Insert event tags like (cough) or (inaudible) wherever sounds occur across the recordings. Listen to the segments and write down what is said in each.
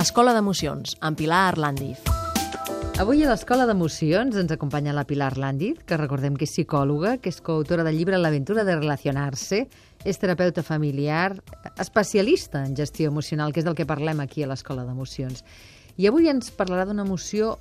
Escola d'Emocions, amb Pilar Arlandiz. Avui a l'Escola d'Emocions ens acompanya la Pilar Arlandiz, que recordem que és psicòloga, que és coautora del llibre L'aventura de relacionar-se, és terapeuta familiar, especialista en gestió emocional, que és del que parlem aquí a l'Escola d'Emocions. I avui ens parlarà d'una emoció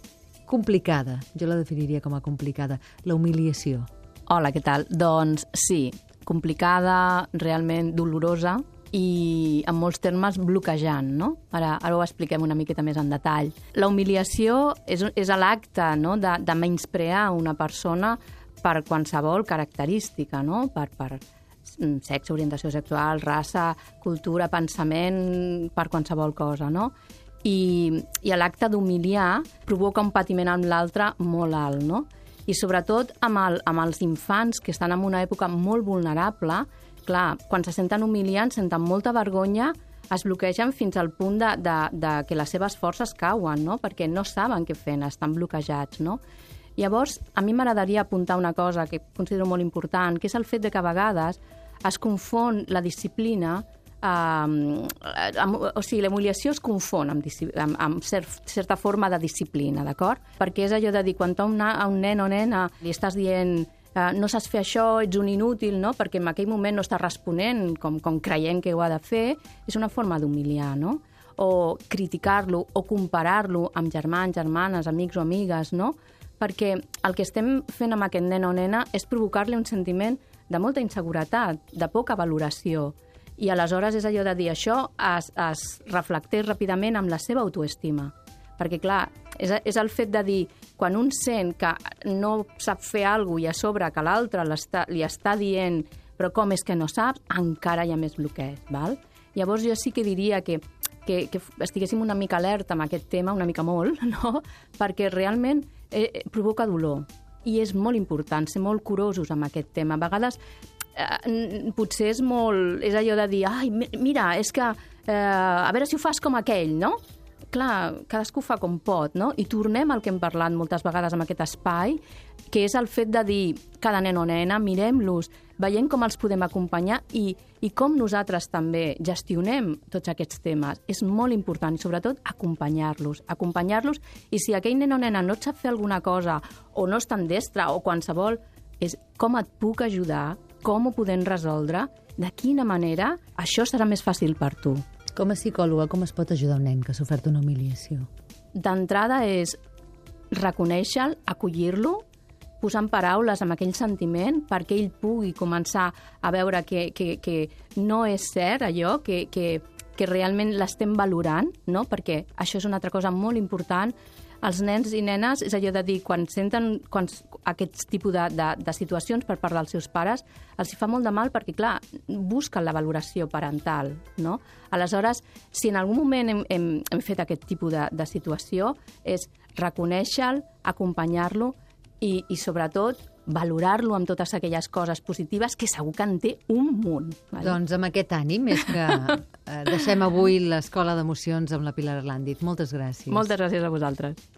complicada, jo la definiria com a complicada, la humiliació. Hola, què tal? Doncs sí, complicada, realment dolorosa i en molts termes bloquejant, no? Ara, ara ho expliquem una miqueta més en detall. La humiliació és, és l'acte no? de, de menysprear una persona per qualsevol característica, no? Per, per sexe, orientació sexual, raça, cultura, pensament, per qualsevol cosa, no? I, i l'acte d'humiliar provoca un patiment amb l'altre molt alt, no? I sobretot amb, el, amb els infants que estan en una època molt vulnerable, clar, quan se senten humiliants, senten molta vergonya, es bloquegen fins al punt de, de, de que les seves forces cauen, no? perquè no saben què fer, estan bloquejats. No? Llavors, a mi m'agradaria apuntar una cosa que considero molt important, que és el fet de que a vegades es confon la disciplina Um, amb, o sigui, l'emulació es confon amb, amb, amb cert, certa forma de disciplina, d'acord? Perquè és allò de dir, quan a un, a un nen o nena li estàs dient uh, no saps fer això, ets un inútil, no? perquè en aquell moment no està responent com, com creient que ho ha de fer, és una forma d'humiliar, no? o criticar-lo o comparar-lo amb germans, germanes, amics o amigues, no? perquè el que estem fent amb aquest nen o nena és provocar-li un sentiment de molta inseguretat, de poca valoració, i aleshores és allò de dir això es, es reflecteix ràpidament amb la seva autoestima. Perquè, clar, és, és el fet de dir, quan un sent que no sap fer alguna i a sobre que l'altre li està dient però com és que no saps, encara hi ha més bloqueig, val? Llavors jo sí que diria que, que, que estiguéssim una mica alerta amb aquest tema, una mica molt, (laughs) no? perquè realment eh, provoca dolor i és molt important ser molt curosos amb aquest tema. A vegades eh, potser és molt... És allò de dir, ai, mira, és que eh, a veure si ho fas com aquell, no? Clar, cadascú fa com pot, no? I tornem al que hem parlat moltes vegades en aquest espai, que és el fet de dir, cada nen o nena, mirem-los, veiem com els podem acompanyar i, i com nosaltres també gestionem tots aquests temes. És molt important, sobretot acompanyar-los. Acompanyar-los, i si aquell nen o nena no sap fer alguna cosa, o no és tan destre, o qualsevol, és com et puc ajudar com ho podem resoldre, de quina manera això serà més fàcil per tu. Com a psicòloga, com es pot ajudar un nen que ha sofert una humiliació? D'entrada és reconèixer-lo, acollir-lo, posar en paraules amb aquell sentiment perquè ell pugui començar a veure que, que, que no és cert allò, que, que, que realment l'estem valorant, no? perquè això és una altra cosa molt important els nens i nenes, és allò de dir, quan senten quan, aquests tipus de, de, de situacions per part dels seus pares, els hi fa molt de mal perquè, clar, busquen la valoració parental, no? Aleshores, si en algun moment hem, hem, hem fet aquest tipus de, de situació, és reconèixer-lo, acompanyar-lo i, i, sobretot, valorar-lo amb totes aquelles coses positives que segur que en té un munt. Vale? Doncs amb aquest ànim és que eh, deixem avui l'Escola d'Emocions amb la Pilar Arlandit. Moltes gràcies. Moltes gràcies a vosaltres.